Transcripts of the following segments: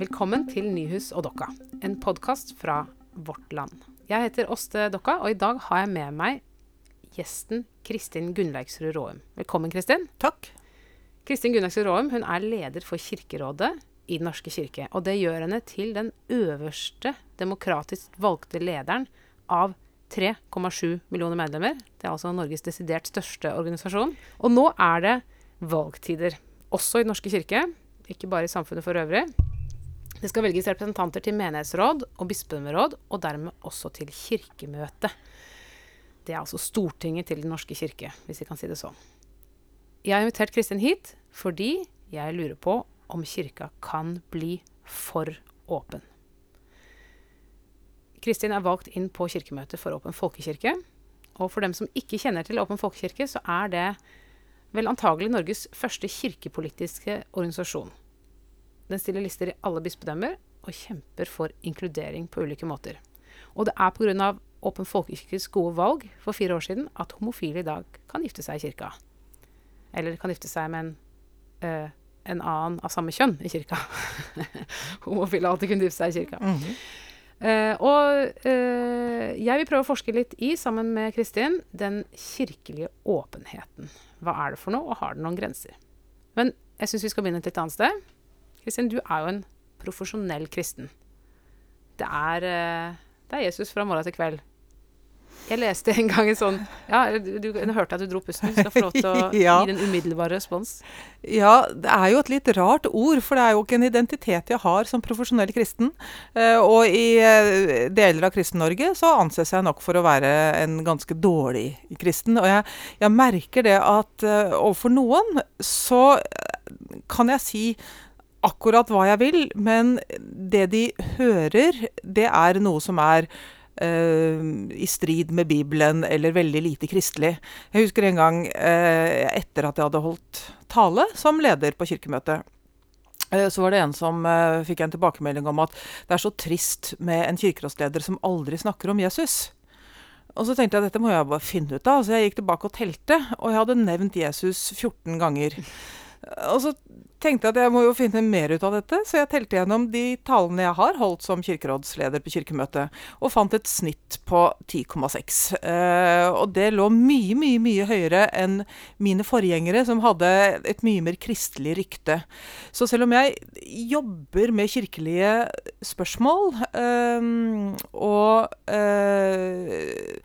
Velkommen til Nyhus og Dokka, en podkast fra Vårt Land. Jeg heter Åste Dokka, og i dag har jeg med meg gjesten Kristin Gunnleiksrud Råum. Velkommen, Kristin. Takk. Kristin Gunnleiksrud Råum hun er leder for Kirkerådet i Den norske kirke. Og det gjør henne til den øverste demokratisk valgte lederen av 3,7 millioner medlemmer. Det er altså Norges desidert største organisasjon. Og nå er det valgtider, også i Den norske kirke, ikke bare i samfunnet for øvrig. Det skal velges representanter til menighetsråd og bispedømmeråd, og dermed også til kirkemøte. Det er altså Stortinget til Den norske kirke, hvis vi kan si det sånn. Jeg har invitert Kristin hit fordi jeg lurer på om kirka kan bli for åpen. Kristin er valgt inn på kirkemøtet for Åpen folkekirke. Og for dem som ikke kjenner til Åpen folkekirke, så er det vel antagelig Norges første kirkepolitiske organisasjon. Den stiller lister i alle bispedømmer og kjemper for inkludering på ulike måter. Og det er pga. Åpen folkekirkes gode valg for fire år siden at homofile i dag kan gifte seg i kirka. Eller kan gifte seg med en, øh, en annen av samme kjønn i kirka. homofile har alltid kunnet gifte seg i kirka. Mm -hmm. Uh, og uh, jeg vil prøve å forske litt i, sammen med Kristin, den kirkelige åpenheten. Hva er det for noe, og har den noen grenser? Men jeg syns vi skal begynne et litt annet sted. Kristin, du er jo en profesjonell kristen. Det er, uh, det er Jesus fra morgen til kveld. Jeg leste en gang en sånn Ja, du, du hørte at du dro pusten. Du skal få lov til å ja. gi den umiddelbare respons. Ja, det er jo et litt rart ord, for det er jo ikke en identitet jeg har som profesjonell kristen. Uh, og i uh, deler av Kristen-Norge så anses jeg nok for å være en ganske dårlig kristen. Og jeg, jeg merker det at overfor noen så kan jeg si akkurat hva jeg vil, men det de hører, det er noe som er Uh, i strid med Bibelen eller veldig lite kristelig. Jeg husker en gang uh, etter at jeg hadde holdt tale som leder på kirkemøtet. Uh, så var det en som fikk en tilbakemelding om at det er så trist med en kirkerådsleder som aldri snakker om Jesus. Og så tenkte jeg at dette må jeg bare finne ut av. Så jeg gikk tilbake og telte, og jeg hadde nevnt Jesus 14 ganger. Og så tenkte jeg at jeg må jo finne mer ut av dette, så jeg telte gjennom de talene jeg har holdt som kirkerådsleder på kirkemøtet, og fant et snitt på 10,6. Eh, og det lå mye, mye, mye høyere enn mine forgjengere, som hadde et mye mer kristelig rykte. Så selv om jeg jobber med kirkelige spørsmål, eh, og eh,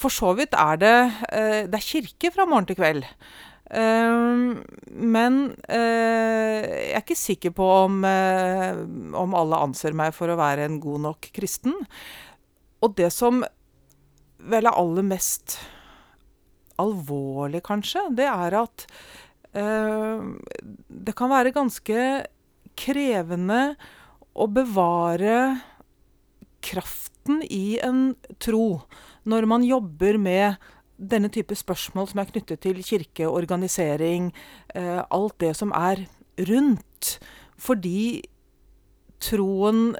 for så vidt er det, eh, det er kirke fra morgen til kveld. Uh, men uh, jeg er ikke sikker på om, uh, om, alle anser meg for å være en god nok kristen. Og det som vel er aller mest alvorlig, kanskje, det er at det kan være ganske krevende å bevare kraften i en tro når man jobber med denne type spørsmål som er knyttet til kirkeorganisering, eh, alt det som er rundt. Fordi troen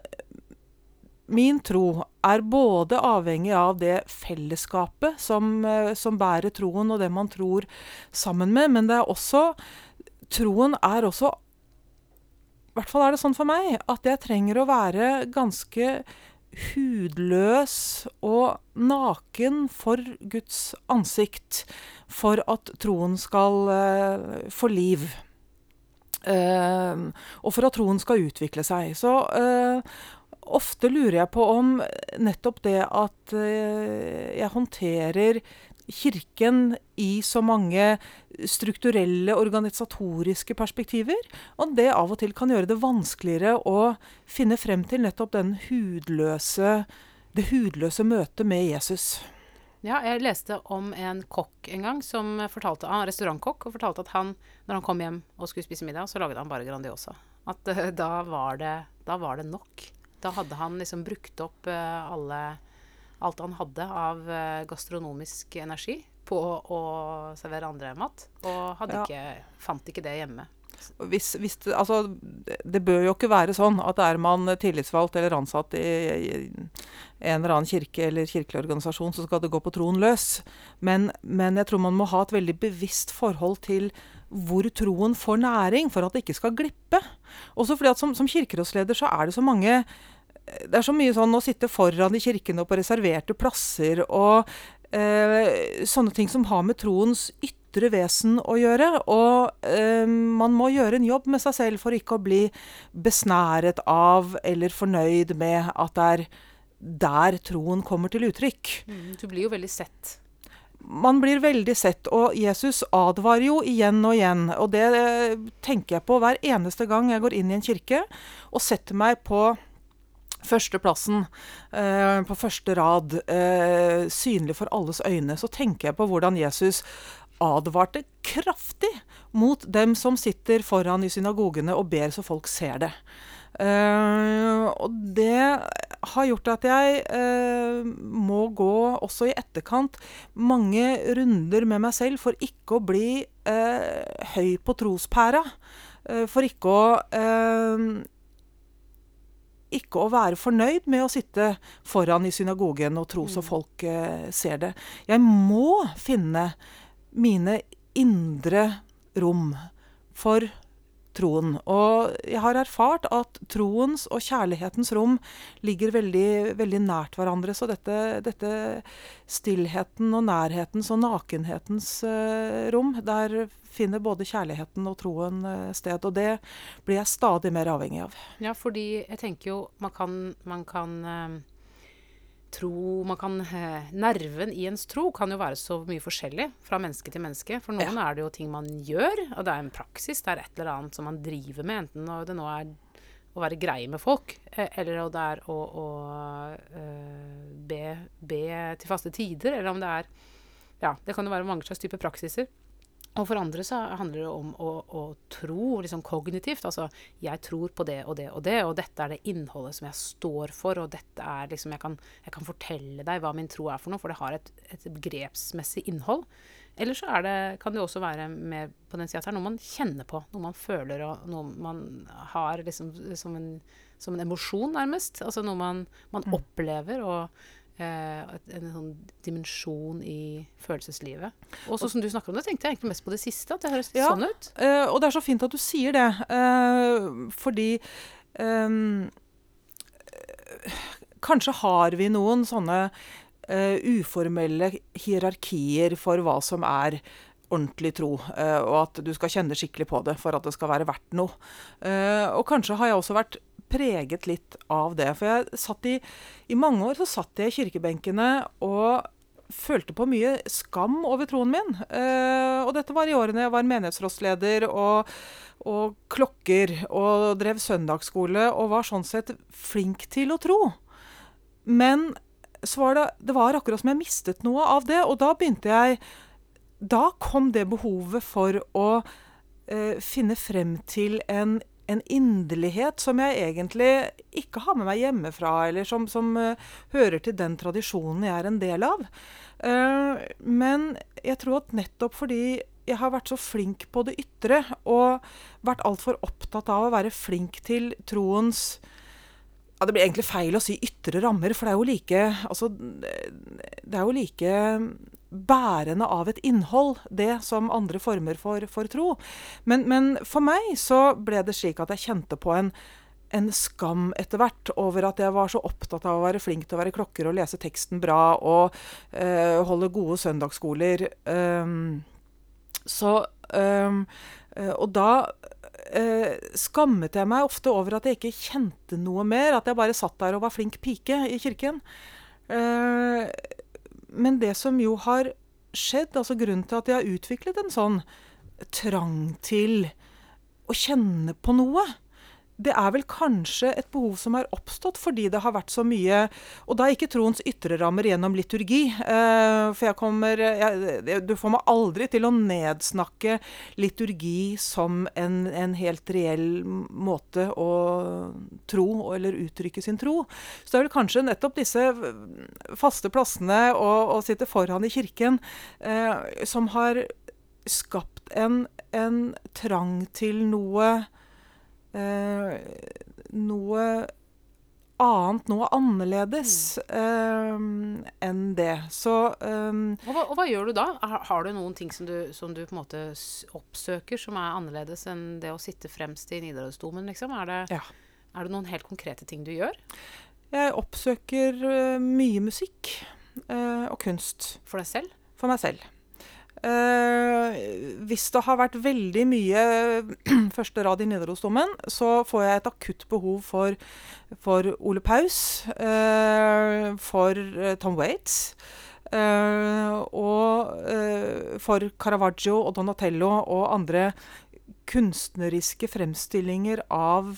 Min tro er både avhengig av det fellesskapet som, eh, som bærer troen, og det man tror sammen med, men det er også Troen er også I hvert fall er det sånn for meg at jeg trenger å være ganske hudløs og naken for Guds ansikt for at troen skal uh, få liv. Uh, og for at troen skal utvikle seg. Så uh, ofte lurer jeg på om nettopp det at jeg håndterer Kirken i så mange strukturelle, organisatoriske perspektiver. Og det av og til kan gjøre det vanskeligere å finne frem til nettopp hudløse, det hudløse møtet med Jesus. Ja, jeg leste om en kokk en gang som fortalte, han restaurantkokk, og fortalte at han, når han kom hjem og skulle spise middag, så laget han bare Grandiosa. At uh, da, var det, da, var det, nok. Da hadde han liksom brukt opp uh, alle alt han hadde av uh, gastronomisk energi på å servere andre mat, og ja. ikke, fant ikke det hjemme. Hvis, hvis det, altså, det bør jo ikke være sånn at er man tillitsvalgt eller ansatt i, i en eller annen kirke eller kirkelig organisasjon, så skal det gå på troen løs. Men, men jeg tror man må ha et veldig bevisst forhold til hvor troen får næring, for at det ikke skal glippe. Også fordi at som, som kirkerådsleder så er det så mange Det er så mye sånn å sitte foran i kirkene og på reserverte plasser og eh, sånne ting som har med troens ytre vesen å gjøre. Og eh, man må gjøre en jobb med seg selv for ikke å bli besnæret av eller fornøyd med at det er der troen kommer til uttrykk. Mm, du blir jo veldig sett. Man blir veldig sett, og Jesus advarer jo igjen og igjen. Og det eh, tenker jeg på hver eneste gang jeg går inn i en kirke og setter meg på førsteplassen, eh, på første rad, eh, synlig for alles øyne. Så tenker jeg på hvordan Jesus advarte kraftig mot dem som sitter foran i synagogene og ber så folk ser det. Uh, og det har gjort at jeg uh, må gå også i etterkant mange runder med meg selv for ikke å bli uh, høy på trospæra. for ikke å ikke å være fornøyd med å sitte foran i synagogen og tro så mm. folk ser det. Jeg må finne mine indre rom for troen. Og jeg har erfart at troens og kjærlighetens rom ligger veldig, veldig nært hverandre. Så dette, dette stillheten og nærhetens og nakenhetens uh, rom, der finner både kjærligheten og troen uh, sted. Og det blir jeg stadig mer avhengig av. Ja, fordi jeg tenker jo man kan, man kan uh tro man kan eh, Nerven i ens tro kan jo være så mye forskjellig fra menneske til menneske. For noen ja. er det jo ting man gjør, og det er en praksis. Det er et eller annet som man driver med. Enten det nå er å være grei med folk, eller eller det er å, å uh, be, be, til faste tider, eller om det er Ja, det kan jo være mange slags typer praksiser. Og for andre så handler det om å, å, tro liksom kognitivt. Altså jeg tror på det og det og det, og dette er det innholdet som jeg står for, og dette er liksom Jeg kan, jeg kan fortelle deg hva min tro er for noe, for det har et, et begrepsmessig innhold. Eller så det, kan det også være mer på den sida at det er noe man kjenner på, noe man føler, og noe man har liksom som en, som en emosjon, nærmest. Altså noe man, man mm. opplever. og en sånn dimensjon i følelseslivet. Og så som du snakker om det, tenkte jeg egentlig mest på det siste. At det høres ja, sånn ut. Eh, og det er så fint at du sier det, eh, fordi um, Kanskje har vi noen sånne uh, uformelle hierarkier for hva som er ordentlig tro, uh, og at du skal kjenne skikkelig på det for at det skal være verdt noe. Uh, og kanskje har jeg også vært preget litt av det. For jeg satt i, i mange år så satt jeg i kirkebenkene og følte på mye skam over troen min. Uh, og dette var i årene jeg var menighetsrådsleder og, og, klokker og drev søndagsskole og var sånn sett flink til å tro. Men så var det, det var akkurat som jeg mistet noe av det, og da begynte jeg Da kom det behovet for å eh, finne frem til en en inderlighet som jeg egentlig ikke har med meg hjemmefra, eller som, som uh, hører til den tradisjonen jeg er en del av. Uh, men jeg tror at nettopp fordi jeg har vært så flink på det ytre, og vært altfor opptatt av å være flink til troens ja, Det blir egentlig feil å si ytre rammer, for det er jo like altså, Det er jo like bærende av et innhold, det som andre former for, for tro. Men, men, for meg så ble det slik at jeg kjente på en, en skam etter hvert over at jeg var så opptatt av å være flink til å være klokker og lese teksten bra og øh, holde gode søndagsskoler. Um, så um, Og da uh, skammet jeg meg ofte over at jeg ikke kjente noe mer. At jeg bare satt der og var flink pike i kirken. Uh, men det som jo har skjedd, altså grunnen til at jeg har utviklet en sånn trang til å kjenne på noe, det er vel kanskje et behov som er oppstått fordi det har vært så mye Og da er ikke troens ytre rammer gjennom liturgi. Eh, for jeg kommer jeg, Du får meg aldri til å nedsnakke liturgi som en, en, helt reell måte å tro eller uttrykke sin tro. Så det er vel kanskje nettopp disse faste plassene og å sitte foran i kirken eh, som har skapt en, en trang til noe eh, noe annet, noe annerledes eh, enn det. Så eh, Og hva, og hva gjør du da? Har, har du noen ting som du, som du på en måte oppsøker som er annerledes enn det å sitte fremst i Nidarosdomen, liksom? Er det, ja. Er det noen helt konkrete ting du gjør Jeg oppsøker eh, mye musikk eh, og kunst. for deg selv? for meg selv. Uh, hvis det har vært veldig mye første rad i Nidarosdomen, så får jeg et akutt behov for, for Ole Paus, uh, for Tom Waits. Uh, og for Caravaggio og Donatello og andre kunstneriske fremstillinger av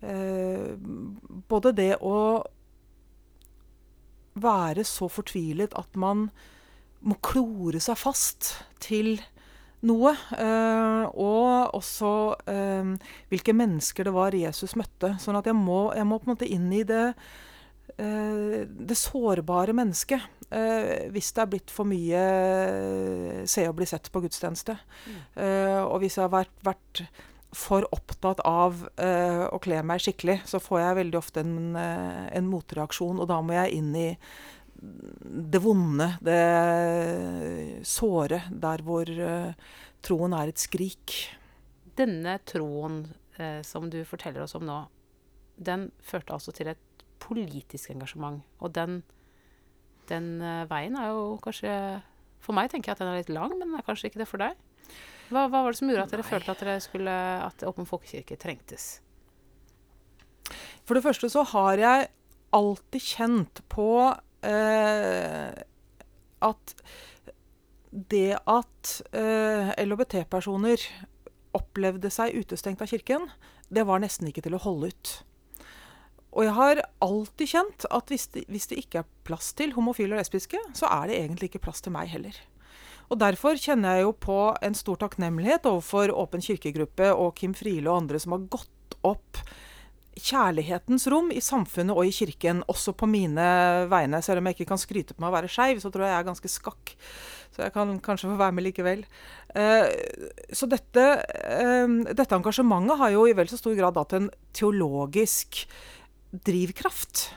både det å være så fortvilet at man må klore seg fast til noe. eh, og også eh, hvilke mennesker det var Jesus møtte. Sånn at jeg må, jeg må på en måte inn i det, eh, det sårbare mennesket. eh, hvis det er blitt for mye eh, se og bli sett på gudstjeneste. Eh, og hvis jeg har vært, vært for opptatt av eh, å kle meg skikkelig, så får jeg veldig ofte en, eh, en motreaksjon, og da må jeg inn i det vonde, det såre, der hvor eh, troen er et skrik. Denne troen eh, som du forteller oss om nå, den førte altså til et politisk engasjement. Og den, den eh, veien er jo kanskje For meg tenker jeg at den er litt lang, men den er kanskje ikke det for deg. Hva, hva var det som gjorde at dere Nei. følte at, dere skulle, at Åpen folkekirke trengtes? For det første så har jeg alltid kjent på eh, at det at eh, LHBT-personer opplevde seg utestengt av kirken, det var nesten ikke til å holde ut. Og jeg har alltid kjent at hvis det, hvis det ikke er plass til homofile og lesbiske, så er det egentlig ikke plass til meg heller. Og Derfor kjenner jeg jo på en stor takknemlighet overfor Åpen kirkegruppe og Kim Friele og andre som har gått opp kjærlighetens rom i samfunnet og i kirken, også på mine vegne. Selv om jeg ikke kan skryte på meg å være skeiv, så tror jeg jeg er ganske skakk. Så jeg kan kanskje få være med likevel. Eh, så dette, eh, dette engasjementet har jo i vel så stor grad hatt en teologisk drivkraft.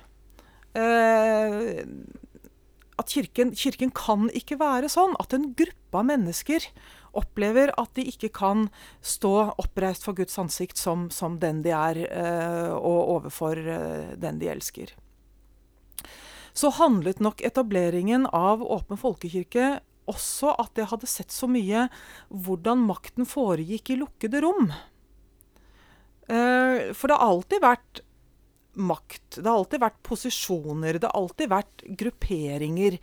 At kirken, kirken kan ikke være sånn at en gruppe av mennesker opplever at de ikke kan stå oppreist for Guds ansikt som, som den de er, eh, og overfor eh, den de elsker. Så handlet nok etableringen av Åpen folkekirke også at jeg hadde sett så mye hvordan makten foregikk i lukkede rom. Eh, for det har alltid vært makt. Det har alltid vært posisjoner. Det har alltid vært grupperinger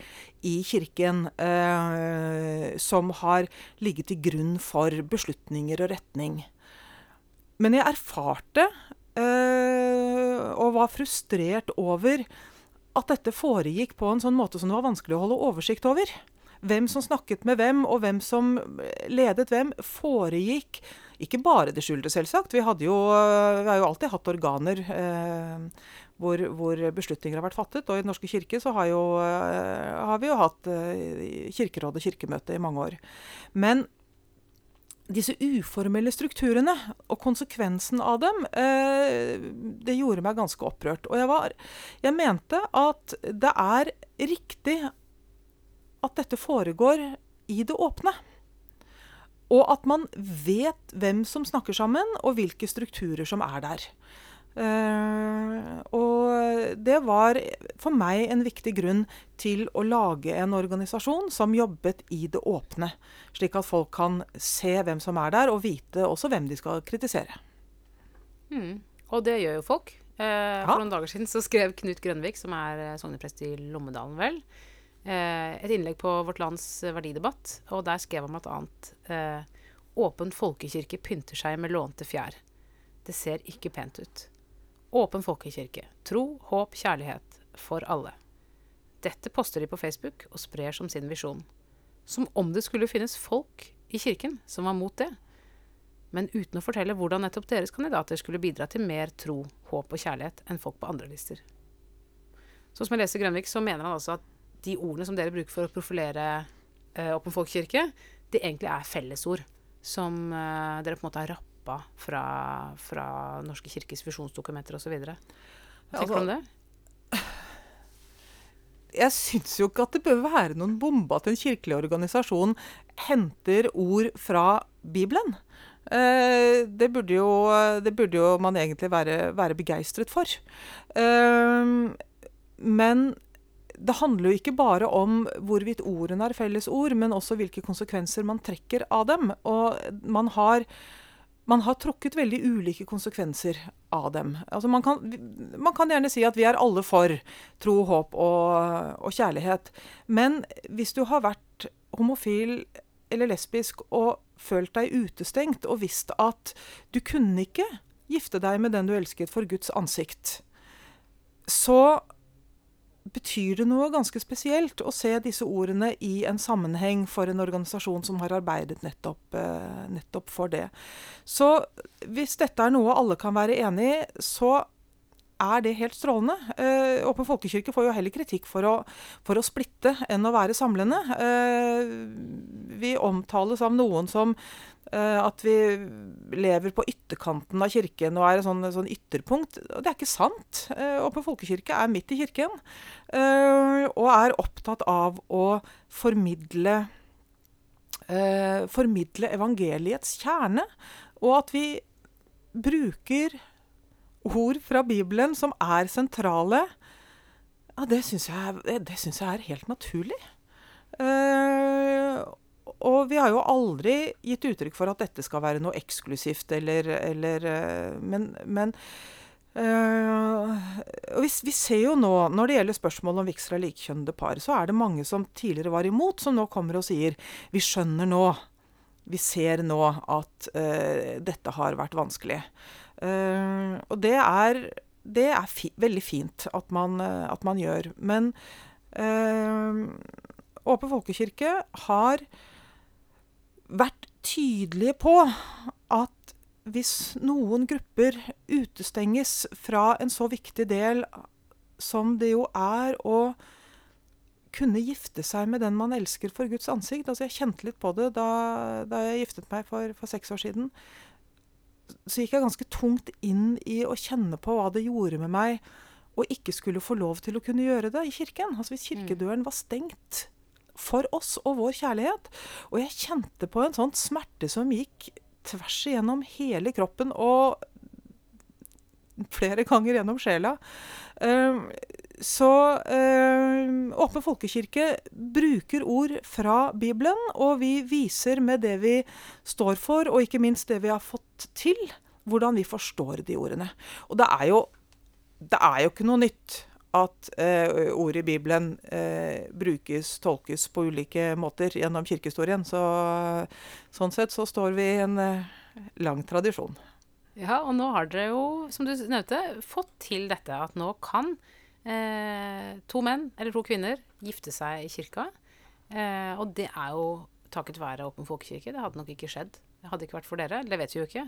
i kirken eh, som har ligget til grunn for beslutninger og retning. Men jeg erfarte eh, og var frustrert over at dette foregikk på en sånn måte som det var vanskelig å holde oversikt over. Hvem som snakket med hvem, og hvem som ledet hvem, foregikk ikke bare det skjulte, selvsagt. Vi, jo, vi har jo alltid hatt organer eh, hvor, hvor, beslutninger har vært fattet. Og i Den norske kirke så har, jo, eh, har vi jo hatt eh, kirkeråd og kirkemøte i mange år. Men disse uformelle strukturene og konsekvensen av dem, eh, det gjorde meg ganske opprørt. Og jeg, var, jeg mente at det er riktig at dette foregår i det åpne. Og at man vet hvem som snakker sammen, og hvilke strukturer som er der. Uh, og det var for meg en viktig grunn til å lage en organisasjon som jobbet i det åpne. Slik at folk kan se hvem som er der, og vite også hvem de skal kritisere. Mm. Og det gjør jo folk. Eh, for noen dager siden så skrev Knut Grønvik, som er eh, sogneprest i Lommedalen, vel, et innlegg på Vårt Lands verdidebatt. Og der skrev han bl.a.: eh, Åpen folkekirke pynter seg med lånte fjær. Det ser ikke pent ut. Åpen folkekirke. Tro, håp, kjærlighet. For alle. Dette poster de på Facebook og sprer som sin visjon. Som om det skulle finnes folk i kirken som var mot det. Men uten å fortelle hvordan nettopp deres kandidater skulle bidra til mer tro, håp og kjærlighet enn folk på andre lister. Sånn som jeg leser Grønvik, så mener han altså at de ordene som dere bruker for å profilere Åpen folkekirke, det egentlig er fellesord som uh, dere på en måte har rappa fra, fra Norske kirkes visjonsdokumenter osv. Hva tenker du om det? Jeg syns jo ikke at det bør være noen bombe at en kirkelig organisasjon henter ord fra Bibelen. Eh, det, burde jo, det burde jo man egentlig være, være begeistret for. Men det handler jo ikke bare om hvorvidt ordene er felles ord, men også hvilke konsekvenser man trekker av dem. Og man har, man har trukket veldig ulike konsekvenser av dem. Altså man, kan, man, kan, gjerne si at vi er alle for tro, håp og, og kjærlighet. Men hvis du har vært homofil eller lesbisk og følt deg utestengt og visst at du kunne ikke gifte deg med den du elsket for Guds ansikt, så betyr det noe ganske spesielt å se disse ordene i en sammenheng for en organisasjon som har arbeidet nettopp, eh, nettopp for det. Så hvis dette er noe alle kan være enig i, så er det helt strålende. Eh, Åpen folkekirke får jo heller kritikk for å, for å splitte enn å være samlende. Eh, vi omtales av noen som eh, at vi lever på ytterkanten av kirken og er et sånn, sånn ytterpunkt. Og det er ikke sant. Eh, Åpen folkekirke er midt i kirken. Eh, og er opptatt av å formidle, eh, formidle evangeliets kjerne. Og at vi bruker ord fra Bibelen som er sentrale, ja, det syns jeg, jeg, er helt naturlig. Uh, og vi har jo aldri gitt uttrykk for at dette skal være noe eksklusivt eller, eller uh, Men, men uh, vi, vi, ser jo nå, når det gjelder spørsmålet om vigsel av likekjønnede par, så er det mange som tidligere var imot, som nå kommer og sier vi skjønner nå, vi ser nå at dette har vært vanskelig. Uh, og det er, det er fi, veldig fint at man, uh, at man, gjør. Men uh, Åpen folkekirke har vært tydelige på at hvis noen grupper utestenges fra en så viktig del som det jo er å kunne gifte seg med den man elsker for Guds ansikt. Altså jeg kjente litt på det da, da jeg giftet meg for, for seks år siden så gikk jeg ganske tungt inn i å kjenne på hva det gjorde med meg å ikke skulle få lov til å kunne gjøre det i kirken. Altså Hvis kirkedøren var stengt for oss og vår kjærlighet. Og jeg kjente på en sånn smerte som gikk tvers igjennom hele kroppen og flere ganger gjennom sjela. Uh, så eh, Åpen folkekirke bruker ord fra Bibelen, og vi viser med det vi står for, og ikke minst det vi har fått til, hvordan vi forstår de ordene. Og det er jo, det er jo ikke noe nytt at eh, ord i Bibelen eh, brukes, tolkes på ulike måter gjennom kirkehistorien. Så, sånn sett så står vi i en eh, lang tradisjon. Ja, og nå har dere jo, som du nevnte, fått til dette at nå kan eh, to menn eller to kvinner gifte seg i kirka. Eh, og det er jo takket være Åpen folkekirke. Det hadde nok ikke skjedd. Det hadde ikke vært for dere. Det vet vi jo ikke.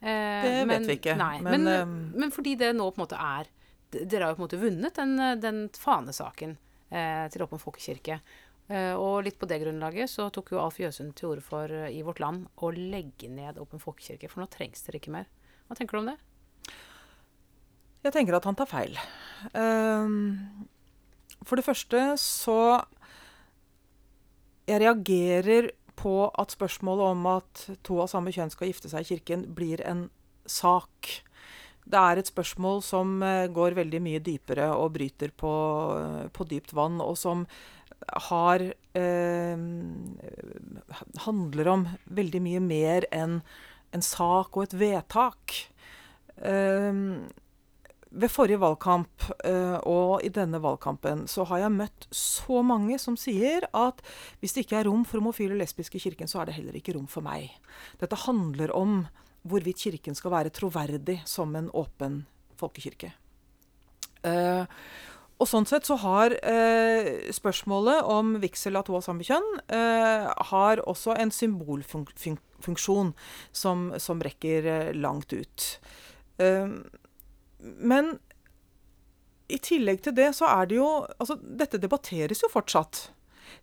Eh, det men, vet vi ikke. Nei, men, men, um, men, fordi det nå på en måte er Dere har jo på en måte vunnet den, den fanesaken eh, til Åpen folkekirke. Uh, og litt på det grunnlaget så tok jo Alf Jøsund til orde for i Vårt Land å legge ned Åpen folkekirke, for nå trengs dere ikke mer. Hva tenker du om det? Jeg tenker at han tar feil. Ehm, for det første så Jeg reagerer på at spørsmålet om at to av samme kjønn skal gifte seg i kirken, blir en sak. Det er et spørsmål som eh, går veldig mye dypere og bryter på, på dypt vann, og som har eh, handler om veldig mye mer enn en sak og et vedtak. Eh, ved forrige valgkamp uh, og i denne valgkampen så har jeg møtt så mange som sier at hvis det ikke er rom for homofile og lesbiske i kirken, så er det heller ikke rom for meg. Dette handler om hvorvidt kirken skal være troverdig som en åpen folkekirke. Uh, og sånn sett så har uh, spørsmålet om vigsel av to av samme kjønn har også en symbolfunksjon som, som rekker langt ut. Uh, men i tillegg til det så er det jo Altså, dette debatteres jo fortsatt.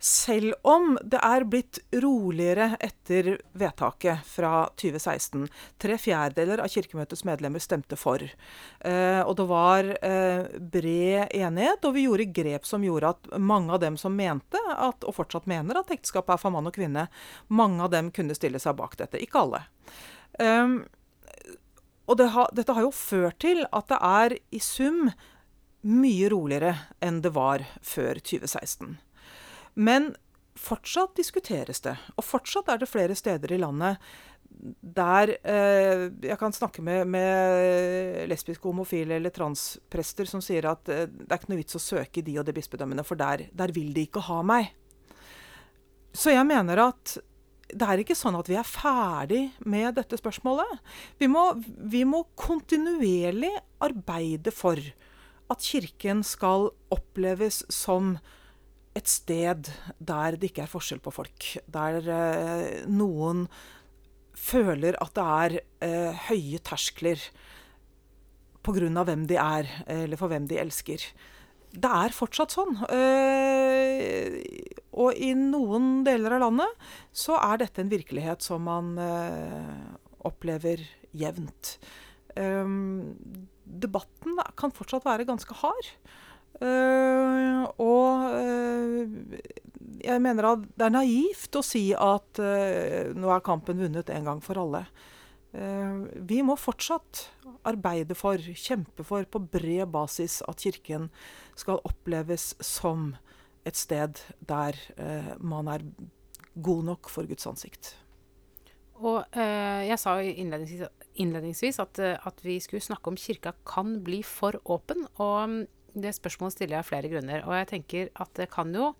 Selv om det er blitt roligere etter vedtaket fra 2016. Tre fjerdedeler av Kirkemøtets medlemmer stemte for. Eh, og det var eh, bred enighet, og vi gjorde grep som gjorde at mange av dem som mente, at, og fortsatt mener, at ekteskapet er for mann og kvinne, mange av dem kunne stille seg bak dette. Ikke alle. Um, og det ha, dette har jo ført til at det er i sum mye roligere enn det var før 2016. Men fortsatt diskuteres det, og fortsatt er det flere steder i landet der eh, jeg kan snakke med, med lesbiske, homofile eller transprester som sier at eh, det er ikke noe vits å søke de og de bispedømmene, for der, der vil de ikke ha meg. Så jeg mener at det er ikke sånn at vi er ferdig med dette spørsmålet. Vi må, vi må kontinuerlig arbeide for at Kirken skal oppleves som et sted der det ikke er forskjell på folk. Der eh, noen føler at det er eh, høye terskler pga. hvem de er, eller for hvem de elsker. Det er fortsatt sånn. Eh, og i noen deler av landet så er dette en virkelighet som man eh, opplever jevnt. Eh, debatten kan fortsatt være ganske hard. Og jeg mener at det er naivt å si at nå er kampen vunnet en gang for alle. Vi må fortsatt arbeide for, kjempe for, på bred basis at Kirken skal oppleves som et sted der man er god nok for Guds ansikt. Og jeg sa innledningsvis, innledningsvis at, at, vi skulle snakke om kirka kan bli for åpen. og det spørsmålet stiller jeg av flere grunner. Og jeg tenker at det kan jo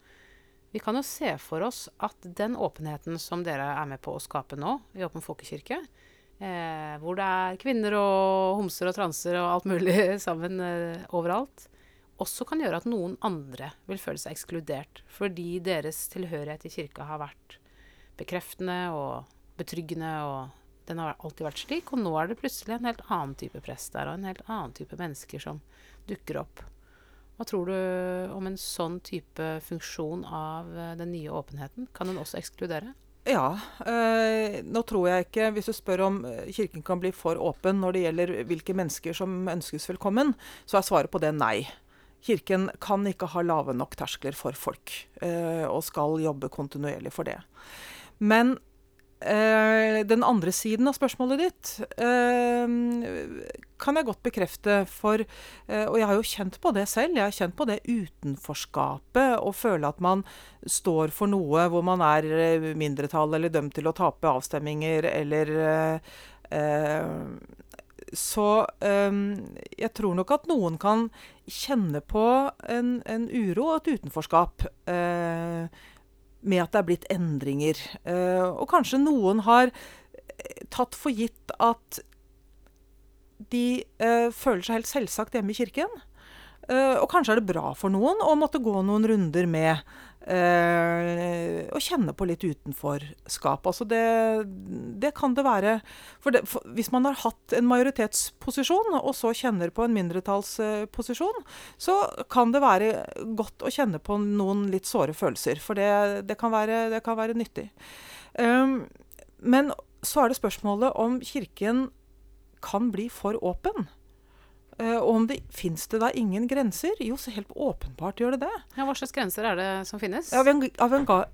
Vi kan jo se for oss at den åpenheten som dere er med på å skape nå i Åpen folkekirke, eh, hvor det er kvinner og homser og transer og alt mulig sammen eh, overalt, også kan gjøre at noen andre vil føle seg ekskludert fordi deres tilhørighet i kirka har vært bekreftende og betryggende, og den har alltid vært slik. Og nå er det plutselig en helt annen type prest der, og en helt annen type mennesker som dukker opp. Hva tror du om en sånn type funksjon av eh, den nye åpenheten? Kan den også ekskludere? Ja. Øh, nå tror jeg ikke Hvis du spør om eh, Kirken kan bli for åpen når det gjelder hvilke mennesker som ønskes velkommen, så er svaret på det nei. Kirken kan ikke ha lave nok terskler for folk, øh, og skal jobbe kontinuerlig for det. Men øh, den andre siden av spørsmålet ditt kan jeg godt bekrefte. For, eh, og jeg har jo kjent på det selv. Jeg har kjent på det utenforskapet. Å føle at man står for noe hvor man er eh, mindretall eller dømt til å tape avstemminger eller eh, Så jeg tror nok at noen kan kjenne på en, en uro og et utenforskap. Eh, med at det er blitt endringer. Og kanskje noen har eh, tatt for gitt at de uh, føler seg helt selvsagt hjemme i kirken. Uh, og kanskje er det bra for noen å måtte gå noen runder med Uh, å kjenne på litt utenforskap. Altså det, det kan det være. For, det, for, hvis man har hatt en majoritetsposisjon, og så kjenner på en mindretallsposisjon, så kan det være godt å kjenne på noen litt såre følelser. For det, det kan, være, kan, være, nyttig. Um, men så er det spørsmålet om Kirken kan bli for åpen. Uh, og om det fins det da ingen grenser? Jo, så helt åpenbart gjør det det. Ja, Hva slags grenser er det som finnes?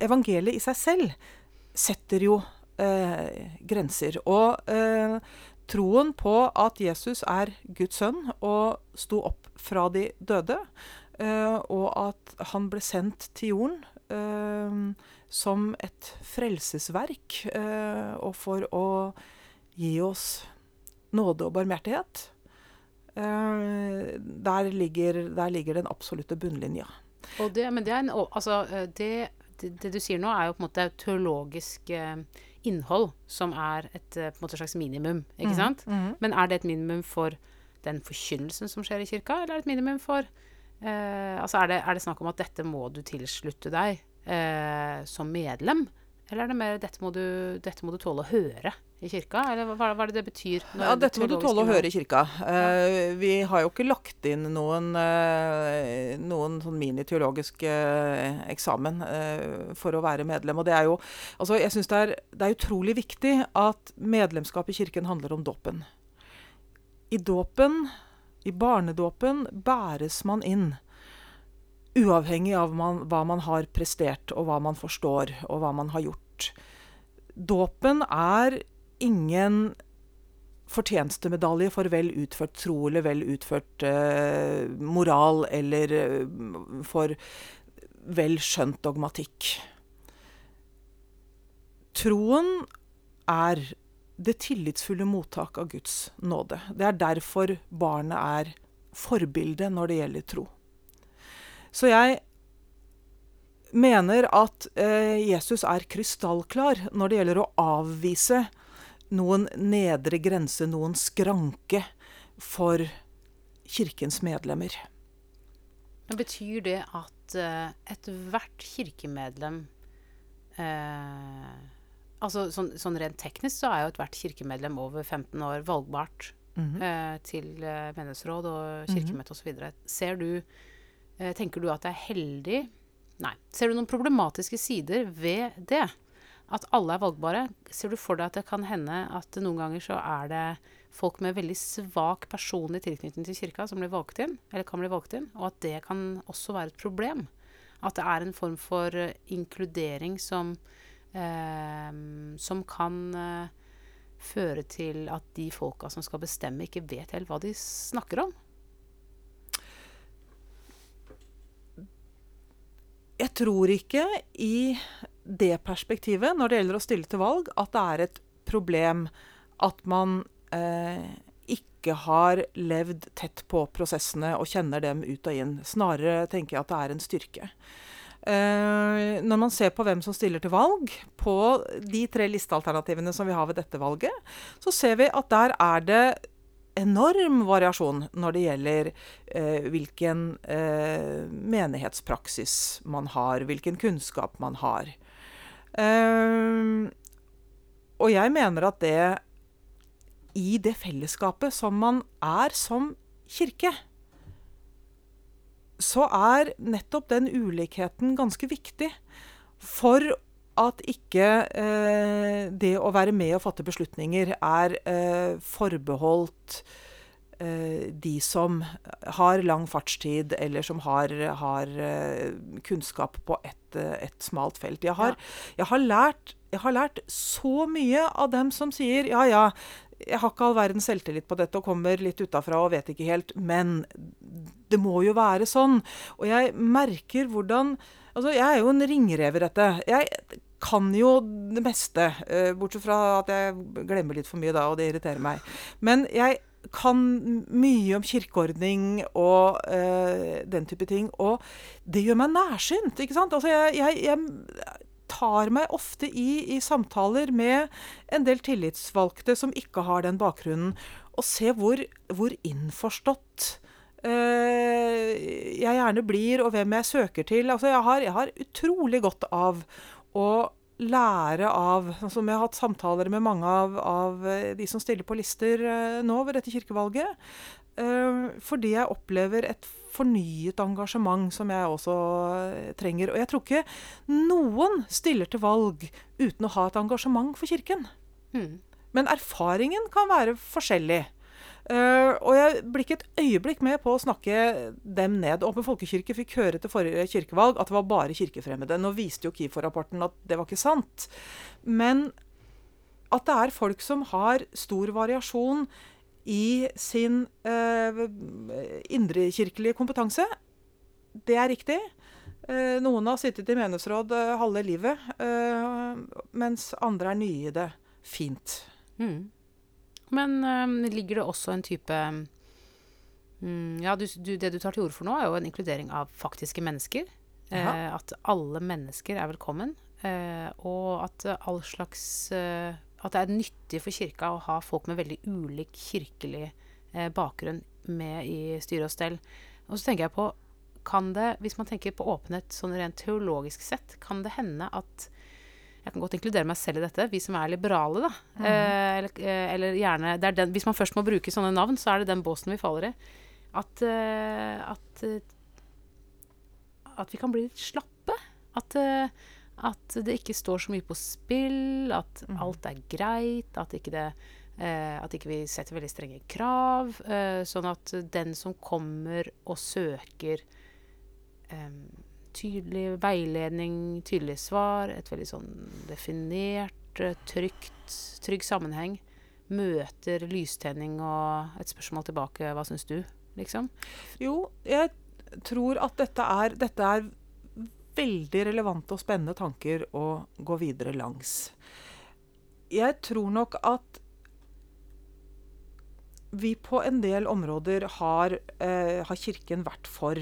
evangeliet i seg selv setter jo uh, grenser. Og uh, troen på at Jesus er Guds sønn og sto opp fra de døde, og at han ble sendt til jorden som et frelsesverk, og for å gi oss nåde og barmhjertighet Eh, der ligger, der ligger den absolutte bunnlinja. Det, men det, en, altså, eh, det, det, du sier nå, er jo på en måte teologisk eh, innhold som er et måte, slags minimum. ikke mm, sant? Mm. Men er det et minimum for den forkynnelsen som skjer i kirka, eller er det et minimum for eh, altså er det, er det, snakk om at dette må du tilslutte deg eh, som medlem? Eller er det mer dette må, du, dette må du tåle å høre i kirka? Eller hva, hva er det det betyr? Ja, dette må du tåle å høre i kirka. Uh, vi har jo ikke lagt inn noen, uh, noen sånn miniteologisk uh, eksamen for å være medlem. Og det er jo Altså, jeg syns det, det er utrolig viktig at medlemskap i kirken handler om dåpen. I dåpen, i barnedåpen, bæres man inn. Uavhengig av man, hva man har prestert, og hva man forstår, og hva man har gjort. Dåpen er ingen fortjenestemedalje for vel utført tro eller vel utført eh, moral eller eh, for vel skjønt dogmatikk. Troen er det tillitsfulle mottak av Guds nåde. Det er derfor barnet er forbildet når det gjelder tro. Så jeg mener at eh, Jesus er krystallklar når det gjelder å avvise noen nedre grense, noen skranke, for kirkens medlemmer. Men betyr det at uh, ethvert kirkemedlem uh, Altså sånn, sånn rent teknisk så er jo ethvert kirkemedlem over 15 år valgbart mm -hmm. uh, til uh, menighetsråd og kirkemøte osv. Ser du eh, Tenker du at det er heldig Nei. Ser du noen problematiske sider ved det? At alle er valgbare? Ser du for deg at det kan hende at noen ganger så er det folk med veldig svak personlig tilknytning til kirka som blir valgt inn, eller kan bli valgt inn, og at det kan også være et problem? At det er en form for eh, inkludering som eh, som kan eh, føre til at de folka som skal bestemme, ikke vet helt hva de snakker om. Jeg tror ikke i det perspektivet, når det gjelder å stille til valg, at det er et problem at man eh, ikke har levd tett på prosessene og kjenner dem ut og inn. Snarere tenker jeg at det er en styrke. Eh, når man ser på hvem som stiller til valg, på de tre listealternativene som vi har ved dette valget, så ser vi at der er det enorm variasjon når det gjelder eh, hvilken eh, menighetspraksis man har, hvilken kunnskap man har. Eh, og jeg mener at det i det fellesskapet som man er som kirke, så er nettopp den ulikheten ganske viktig for at ikke eh, det å være med og fatte beslutninger er eh, forbeholdt eh, de som har lang fartstid, eller som har, har eh, kunnskap på et, et smalt felt. Jeg har, jeg, har lært, jeg har lært så mye av dem som sier ja, ja, jeg har ikke all verdens selvtillit på dette og kommer litt utafra og vet ikke helt, men det må jo være sånn. Og jeg merker hvordan Altså, jeg er jo en ringrev i dette. Jeg kan jo det meste, bortsett fra at jeg glemmer litt for mye da, og det irriterer meg. Men jeg kan mye om kirkeordning og uh, den type ting. Og det gjør meg nærsynt, ikke sant? Altså, jeg, jeg, jeg tar meg ofte i, i samtaler med en del tillitsvalgte som ikke har den bakgrunnen, og ser hvor, hvor innforstått uh, jeg gjerne blir, og hvem jeg søker til. Altså, jeg har, jeg har utrolig godt av å lære av Som jeg har hatt samtaler med mange av, av de som stiller på lister uh, nå ved dette kirkevalget. Uh, fordi jeg opplever et fornyet engasjement som jeg også trenger. Og jeg tror ikke noen stiller til valg uten å ha et engasjement for Kirken. Mm. Men erfaringen kan være forskjellig. Uh, og jeg blir ikke et øyeblikk med på å snakke dem ned. Åpen folkekirke fikk høre til forrige kirkevalg at det var bare kirkefremmede. Nå viste jo KIFO-rapporten at det var ikke sant. Men at det er folk som har stor variasjon i sin uh, indrekirkelige kompetanse, det er riktig. Uh, noen har sittet i menighetsråd halve livet, mens andre er nye i det. Fint. Mm. Men um, ligger det også en type um, Ja, du, du, det du tar til orde for nå, er jo en inkludering av faktiske mennesker. Uh, at alle mennesker er velkommen. Uh, og at all slags uh, At det er nyttig for kirka å ha folk med veldig ulik kirkelig bakgrunn med i styre og stell. Og så tenker jeg på Kan det, hvis man tenker på åpenhet sånn rent teologisk sett, kan det hende at Jeg kan godt inkludere meg selv i dette, vi som er liberale, da. Mm. Eh, eller, eh, eller gjerne det er den, Hvis man først må bruke sånne navn, så er det den båsen vi faller i. At, uh, at uh, At vi kan bli litt slappe. At, uh, at det ikke står så mye på spill. At mm. alt er greit. At ikke det At ikke vi setter veldig strenge krav. sånn at den som kommer og søker em, tydelig veiledning, tydelige svar, et veldig sånn definert, eh, trygt, trygg sammenheng, møter lystenning og et spørsmål tilbake 'hva syns du?' liksom. Jo, jeg tror at dette er, dette er veldig relevante og spennende tanker å gå videre langs. Jeg tror nok at vi på en del områder har, eh, har Kirken vært for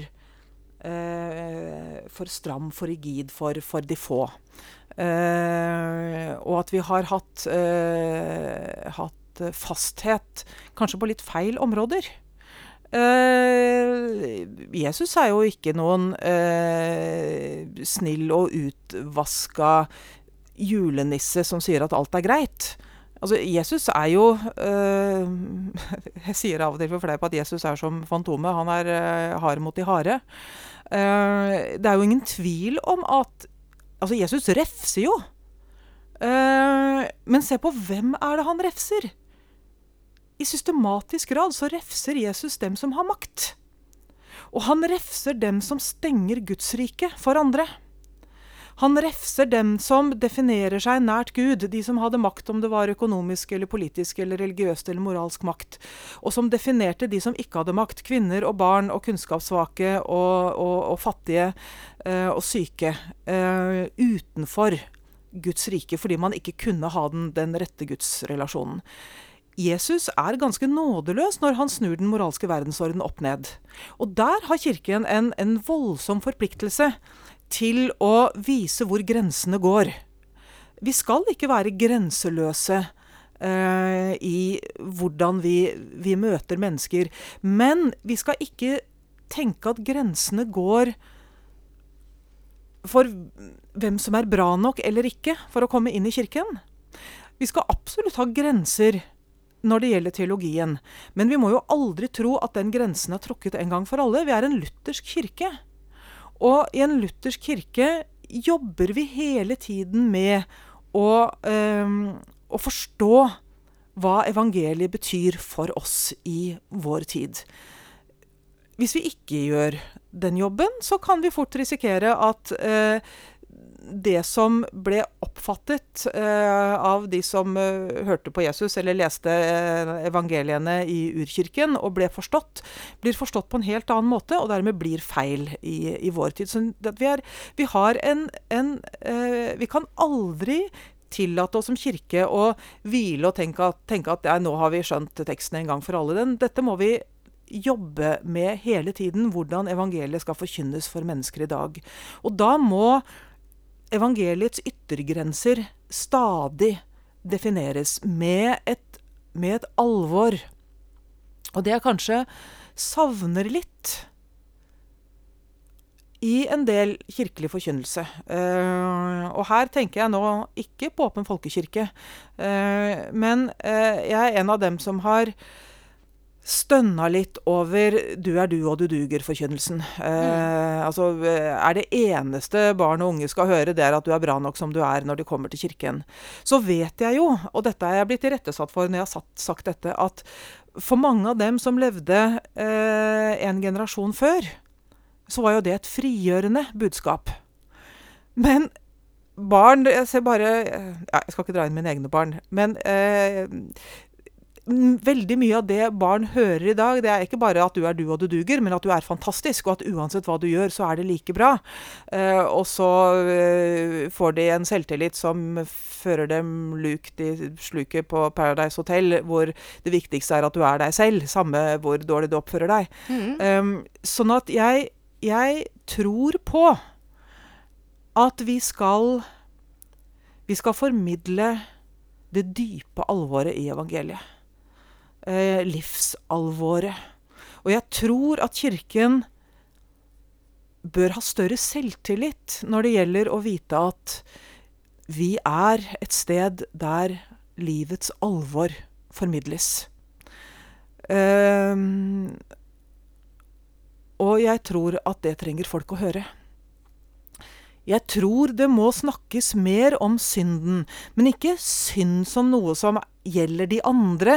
for stram, for rigid, for, for de få. Eh, og at vi har hatt, eh, hatt fasthet kanskje på litt feil områder. Eh, Jesus er jo ikke noen eh, snill og utvaska julenisse som sier at alt er greit. Altså, Jesus er jo øh, Jeg sier av og til for fleip at Jesus er som Fantomet. Han er øh, hard mot de harde. Uh, det er jo ingen tvil om at Altså, Jesus refser jo. Uh, men se på hvem er det han refser? I systematisk grad så refser Jesus dem som har makt. Og han refser dem som stenger Guds rike for andre. Han refser dem som definerer seg nært Gud, de som hadde makt, om det var økonomisk eller politisk eller religiøst eller moralsk makt, og som definerte de som ikke hadde makt, kvinner og barn og kunnskapssvake og, og, og fattige eh, og syke, eh, utenfor Guds rike, fordi man ikke kunne ha den, den rette gudsrelasjonen. Jesus er ganske nådeløs når han snur den moralske verdensorden opp ned. Og der har Kirken en, en voldsom forpliktelse til å vise hvor grensene går. Vi skal ikke være grenseløse eh, i hvordan vi, vi møter mennesker. Men vi skal ikke tenke at grensene går for hvem som er bra nok eller ikke for å komme inn i kirken. Vi skal absolutt ha grenser når det gjelder teologien. Men vi må jo aldri tro at den grensen er trukket en gang for alle. Vi er en luthersk kirke. Og i en luthersk kirke jobber vi hele tiden med å, eh, å forstå hva evangeliet betyr for oss i vår tid. Hvis vi ikke gjør den jobben, så kan vi fort risikere at eh, det som ble oppfattet eh, av de som eh, hørte på Jesus eller leste eh, evangeliene i urkirken, og ble forstått, blir forstått på en helt annen måte, og dermed blir feil i, i vår tid. Så vi, er, vi, har en, en eh, Vi kan aldri tillate oss som kirke å hvile og tenke at, tenke at ja, nå har vi skjønt teksten en gang for alle. Den, dette må vi jobbe med hele tiden, hvordan evangeliet skal forkynnes for mennesker i dag. Og da må evangeliets yttergrenser stadig defineres med et, med et alvor. Og det jeg kanskje savner litt i en del kirkelig forkynnelse. Uh, og her tenker jeg nå ikke på Åpen folkekirke, uh, men uh, jeg er en av dem som har stønna litt over 'du er du og du duger'-forkynnelsen. Mm. Altså, er det eneste barn og unge skal høre, det er at du er bra nok som du er når de kommer til kirken. Så vet jeg jo, og dette er jeg blitt irettesatt for når jeg har sagt dette, at for mange av dem som levde en generasjon før, så var jo det et frigjørende budskap. Men barn Jeg ser bare ja, Jeg skal ikke dra inn mine egne barn. Men eh, veldig mye av det barn hører i dag, det er ikke bare at du er du og du duger, men at du er fantastisk, og at uansett hva du gjør, så er det like bra. Eh, og så eh, får de en selvtillit som fører dem lukt i sluket på Paradise Hotel, hvor det viktigste er at du er deg selv, samme hvor dårlig du oppfører deg. Mm. Um, sånn at jeg jeg tror på at vi skal Vi skal formidle det dype alvoret i evangeliet. Eh, livsalvoret. Og jeg tror at Kirken bør ha større selvtillit når det gjelder å vite at vi er et sted der livets alvor formidles. Um, og jeg tror at det trenger folk å høre. Jeg tror det må snakkes mer om synden, men ikke synd som noe som gjelder de andre.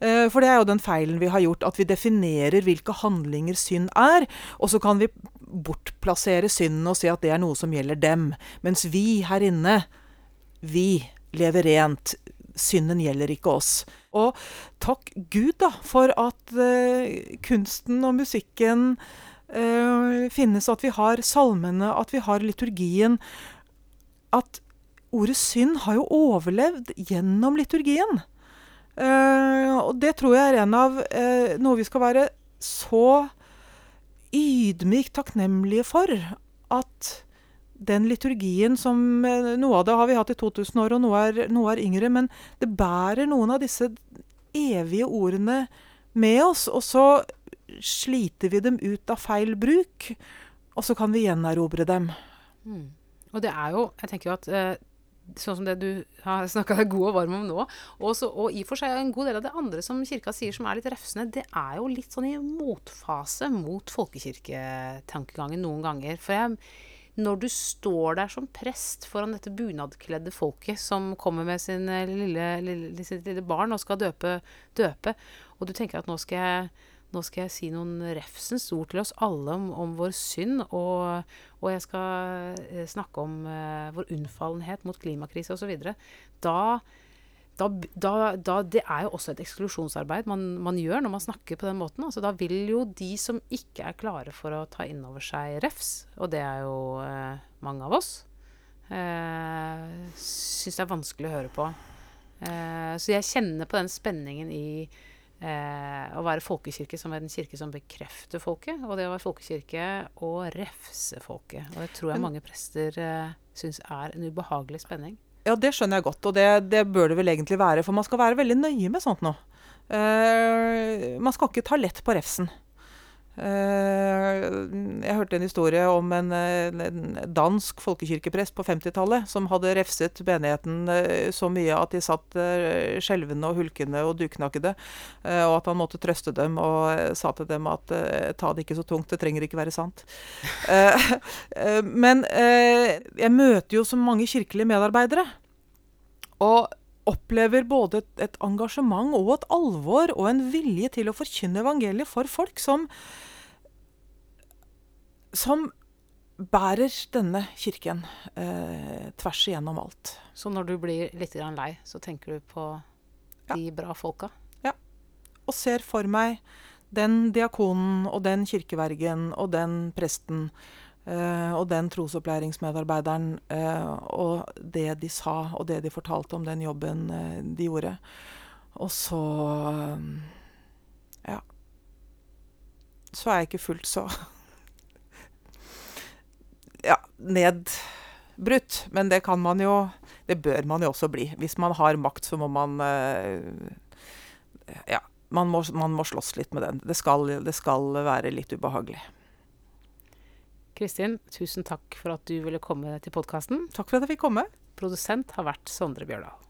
Eh, for det er jo den feilen vi har gjort, at vi definerer hvilke handlinger synd er, og så kan vi bortplassere synden og si at det er noe som gjelder dem. Mens vi her inne, vi lever rent. Synden gjelder ikke oss. Og takk Gud da, for at uh, kunsten og musikken uh, finnes, at vi har salmene, at vi har liturgien. At ordet synd har jo overlevd gjennom liturgien. Uh, og det tror jeg er en av noe vi skal være så ydmykt takknemlige for. At den liturgien som Noe av det har vi hatt i 2000 år, og noe er, noe er yngre. Men det bærer noen av disse evige ordene med oss. Og så sliter vi dem ut av feil bruk, og så kan vi gjenerobre dem. Mm. Og det er jo Jeg tenker jo at sånn som det du har snakka deg god og varm om nå, også, og i og for seg en god del av det andre som kirka sier som er litt refsende, det er jo litt sånn i motfase mot folkekirketankegangen noen ganger. For jeg når du står der som prest foran dette bunadkledde folket som kommer med sin eh, lille, lille, sitt lille barn og skal døpe, døpe, og du tenker at nå skal jeg nå skal jeg si noen refsens ord til oss alle om, om vår synd, og, og, jeg skal eh, snakke om uh, vår unnfallenhet mot klimakrise osv. Da, da, da, da, Det er jo også et eksklusjonsarbeid man, man, gjør når man snakker på den måten. Altså, da vil jo de som ikke er klare for å ta inn over seg refs, og det er jo uh, mange av oss, uh, syns det er vanskelig å høre på. Uh, så jeg kjenner på den spenningen i Eh, å være folkekirke som er en kirke som bekrefter folket, og det å være folkekirke og refse folket. Og det tror jeg mange prester eh, syns er en ubehagelig spenning. Ja, det skjønner jeg godt, og det, det, bør det vel egentlig være. For man skal være veldig nøye med sånt nå. Eh, man skal ikke ta lett på refsen. Eh, jeg hørte en historie om en, en dansk folkekirkeprest på 50-tallet som hadde refset menigheten eh, så mye at de satt eh, skjelvende og hulkende og duknakkede, og at han måtte trøste dem og sa til dem at ta det ikke så tungt, det trenger ikke være sant. Men jeg møter jo så mange kirkelige medarbeidere. Og opplever både et, engasjement og et alvor og en vilje til å forkynne evangeliet for folk som som bærer denne kirken eh, tvers igjennom alt. Så når du blir litt lei, så tenker du på de ja. bra folka? Ja. Og ser for meg den diakonen og den kirkevergen og den presten og den trosopplæringsmedarbeideren uh, og det de sa, og det de fortalte om den jobben uh, de gjorde. Og så Ja. Så er jeg ikke fullt så Ja, nedbrutt. Men det kan man jo Det bør man jo også bli. Hvis man har makt, så må man Ja. Man må, man må slåss litt med den. Det skal, det skal være litt ubehagelig. Kristin, tusen takk for at du ville komme til podkasten. Takk for at jeg fikk komme. Produsent har vært Sondre Bjørdal.